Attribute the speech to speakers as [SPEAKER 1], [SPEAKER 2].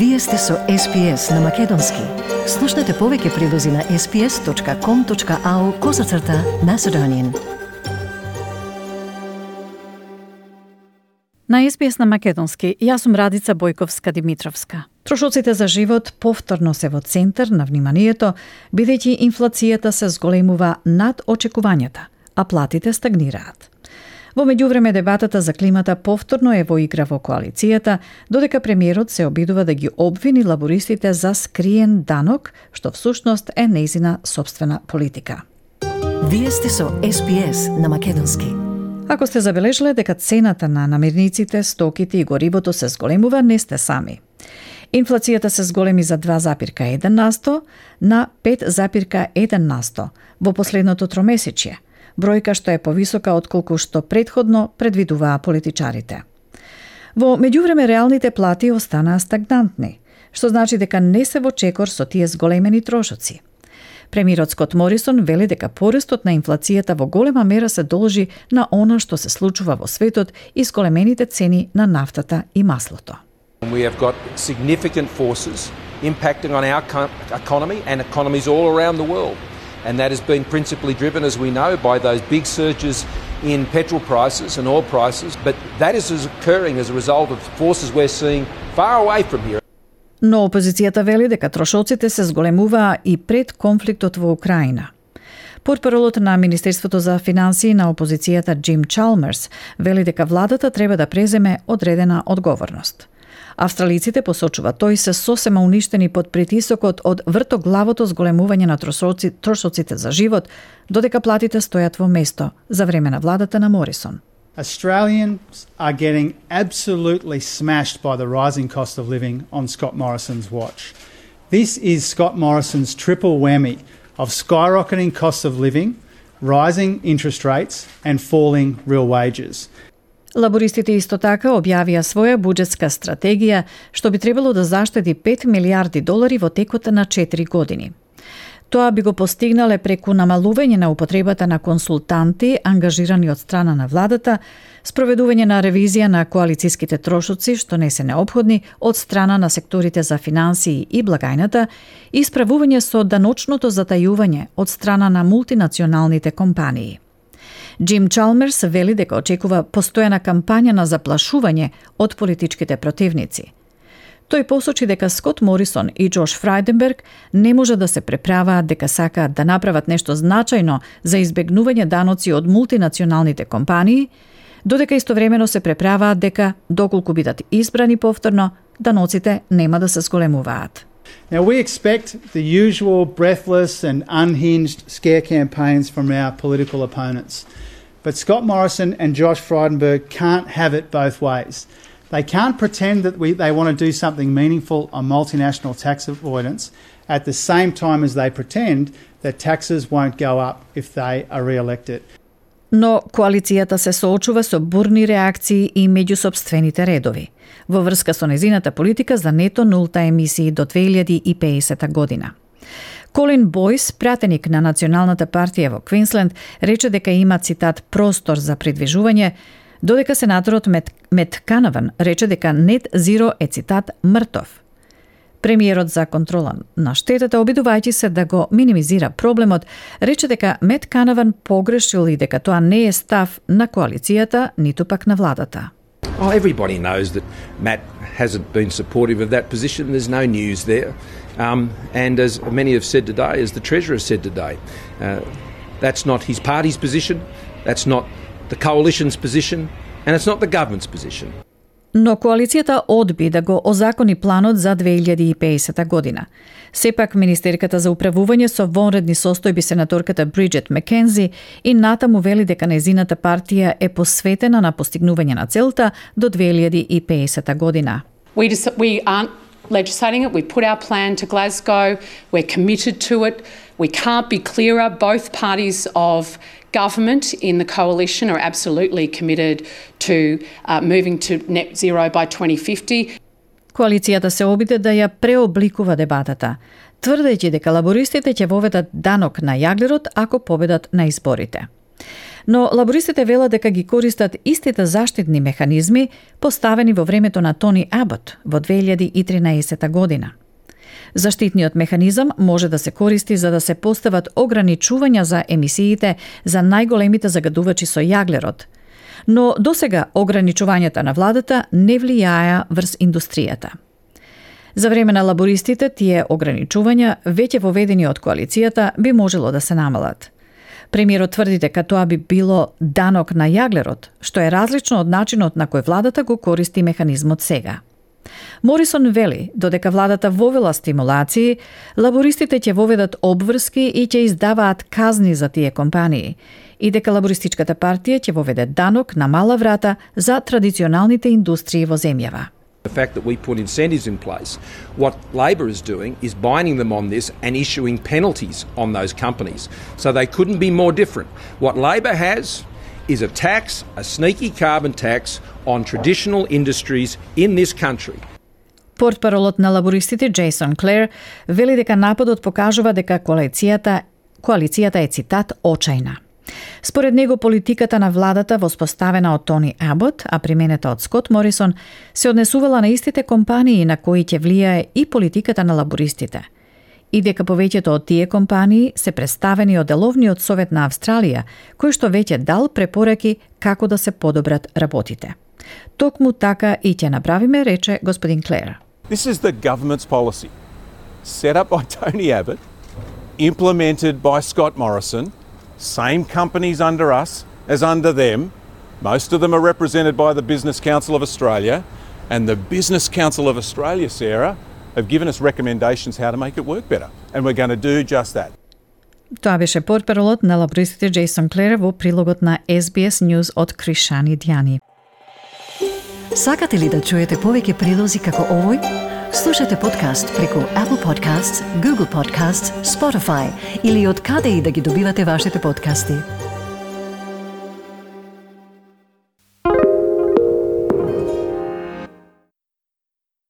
[SPEAKER 1] Вие сте со SPS на Македонски. Слушнете повеќе прилози на sps.com.au козацрта на Седонин.
[SPEAKER 2] На SPS на Македонски, јас сум Радица Бојковска Димитровска. Трошоците за живот повторно се во центар на вниманието, бидејќи инфлацијата се зголемува над очекувањата, а платите стагнираат. Во меѓувреме дебатата за климата повторно е во игра во коалицијата, додека премиерот се обидува да ги обвини лабористите за скриен данок, што всушност е нејзина собствена политика.
[SPEAKER 1] Вие сте со SPS на Македонски.
[SPEAKER 2] Ако сте забележале дека цената на намирниците, стоките и горивото се зголемува, не сте сами. Инфлацијата се зголеми за 2,1 насто на 5,1 насто во последното тромесечје – бројка што е повисока отколку што предходно предвидуваа политичарите. Во меѓувреме реалните плати останаа стагнантни, што значи дека не се во чекор со тие зголемени трошоци. Премирот Скот Морисон вели дека порестот на инфлацијата во голема мера се должи на она што се случува во светот и зголемените цени на нафтата и маслото.
[SPEAKER 3] We have got significant forces impacting on our economy and economies all around the world and that has been principally driven, as we know, by those big surges in petrol prices and oil prices. But that is occurring as a result of forces we're seeing far away from here.
[SPEAKER 2] Но опозицијата вели дека трошоците се зголемуваа и пред конфликтот во Украина. Портпаролот на Министерството за финансии на опозицијата Джим Чалмерс вели дека владата треба да преземе одредена одговорност. Австралиците посочува тој се сосема уништени под притисокот од вртоглавото зголемување на трошоци, трошоците за живот, додека платите стојат во место за време на владата на Морисон.
[SPEAKER 4] Australians are getting absolutely smashed by the rising cost of living on Scott Morrison's watch. This is Scott Morrison's triple whammy of skyrocketing costs of living, rising interest rates, and falling real wages.
[SPEAKER 2] Лабористите исто така објавија своја буџетска стратегија што би требало да заштеди 5 милиарди долари во текот на 4 години. Тоа би го постигнале преку намалување на употребата на консултанти ангажирани од страна на владата, спроведување на ревизија на коалициските трошоци што не се необходни од страна на секторите за финансии и благајната и справување со даночното затајување од страна на мултинационалните компании. Джим Чалмерс вели дека очекува постојана кампања на заплашување од политичките противници. Тој посочи дека Скот Морисон и Джош Фрайденберг не може да се преправаат дека сакаат да направат нешто значајно за избегнување даноци од мултинационалните компании, додека истовремено се преправаат дека, доколку бидат избрани повторно, даноците нема да се зголемуваат.
[SPEAKER 4] Now, we expect the usual breathless and unhinged scare campaigns from our political opponents. But Scott Morrison and Josh Frydenberg can't have it both ways. They can't pretend that we, they want to do something meaningful on multinational tax avoidance at the same time as they pretend that taxes won't go up if they are re-elected.
[SPEAKER 2] Но коалицијата се соочува со бурни реакции и меѓу собствените редови во врска со незината политика за нето нулта емисии до 2050 година. Колин Бойс, пратеник на Националната партија во Квинсленд, рече дека има цитат простор за придвижување, додека сенаторот Мет, Мет Канаван рече дека нет зиро е цитат мртов. Премиерот за контрола на штетата, обидувајќи се да го минимизира проблемот, рече дека Мет Канаван погрешил и дека тоа не е став на коалицијата, ниту пак на владата.
[SPEAKER 3] Oh, everybody knows that Matt hasn't been supportive of that position. There's no news there. Um, and as many have said today, as the Treasurer said today, uh, that's not his party's position, that's not the coalition's position, and it's not the government's position.
[SPEAKER 2] Но коалицијата одби да го озакони планот за 2050 година. Сепак, Министерката за управување со вонредни состојби сенаторката Бриджет Маккензи и натаму вели дека незината партија е посветена на постигнување на целта до 2050 година.
[SPEAKER 5] We, just, we aren't legislating it. We put our plan to Glasgow. We're committed to it. We can't be clearer. Both parties of government in the coalition are absolutely committed to uh, moving to net zero by 2050.
[SPEAKER 2] Коалицијата се обиде да ја преобликува дебатата, тврдејќи дека лабористите ќе воведат данок на јаглерот ако победат на изборите. Но лабористите велат дека ги користат истите заштитни механизми поставени во времето на Тони Абот во 2013 година. Заштитниот механизам може да се користи за да се постават ограничувања за емисиите за најголемите загадувачи со јаглерод, но досега ограничувањата на владата не влијаја врз индустријата. За време на лабористите тие ограничувања, веќе воведени од коалицијата, би можело да се намалат. Премиерот тврди дека тоа би било данок на јаглерод, што е различно од начинот на кој владата го користи механизмот сега. Морисон вели, додека владата вовела стимулации, лабористите ќе воведат обврски и ќе издаваат казни за тие компании, и дека лабористичката партија ќе воведе данок на мала врата за традиционалните индустрии во земјава.
[SPEAKER 3] The fact that we put incentives in place, what Labor is doing is binding them on this and issuing penalties on those companies. So they couldn't be more different. What Labor has is a tax, a sneaky carbon tax on traditional industries in this country.
[SPEAKER 2] Портпаролот на лабористите Джейсон Клер вели дека нападот покажува дека коалицијата коалицијата е цитат очајна. Според него политиката на владата воспоставена од Тони Абот, а применета од Скот Морисон, се однесувала на истите компании на кои ќе влијае и политиката на лабористите – и дека повеќето од тие компании се представени од Деловниот совет на Австралија, кој што веќе дал препораки како да се подобрат работите. Токму така и ќе направиме, рече господин Клер.
[SPEAKER 6] This is the government's policy, set up by Tony Abbott, implemented by Scott Morrison, same companies under us as under them. Most of them are represented by the Business Council of Australia, and the Business Council of Australia, Sarah, have given us recommendations how to make it work better. And we're going to do just that.
[SPEAKER 2] Тоа беше портпаролот на лабористите Джейсон Клер во прилогот на SBS News од Кришани Дјани.
[SPEAKER 1] Сакате ли да чуете повеќе прилози како овој? Слушате подкаст преку Apple Podcasts, Google Podcasts, Spotify или од каде и да ги добивате вашите подкасти.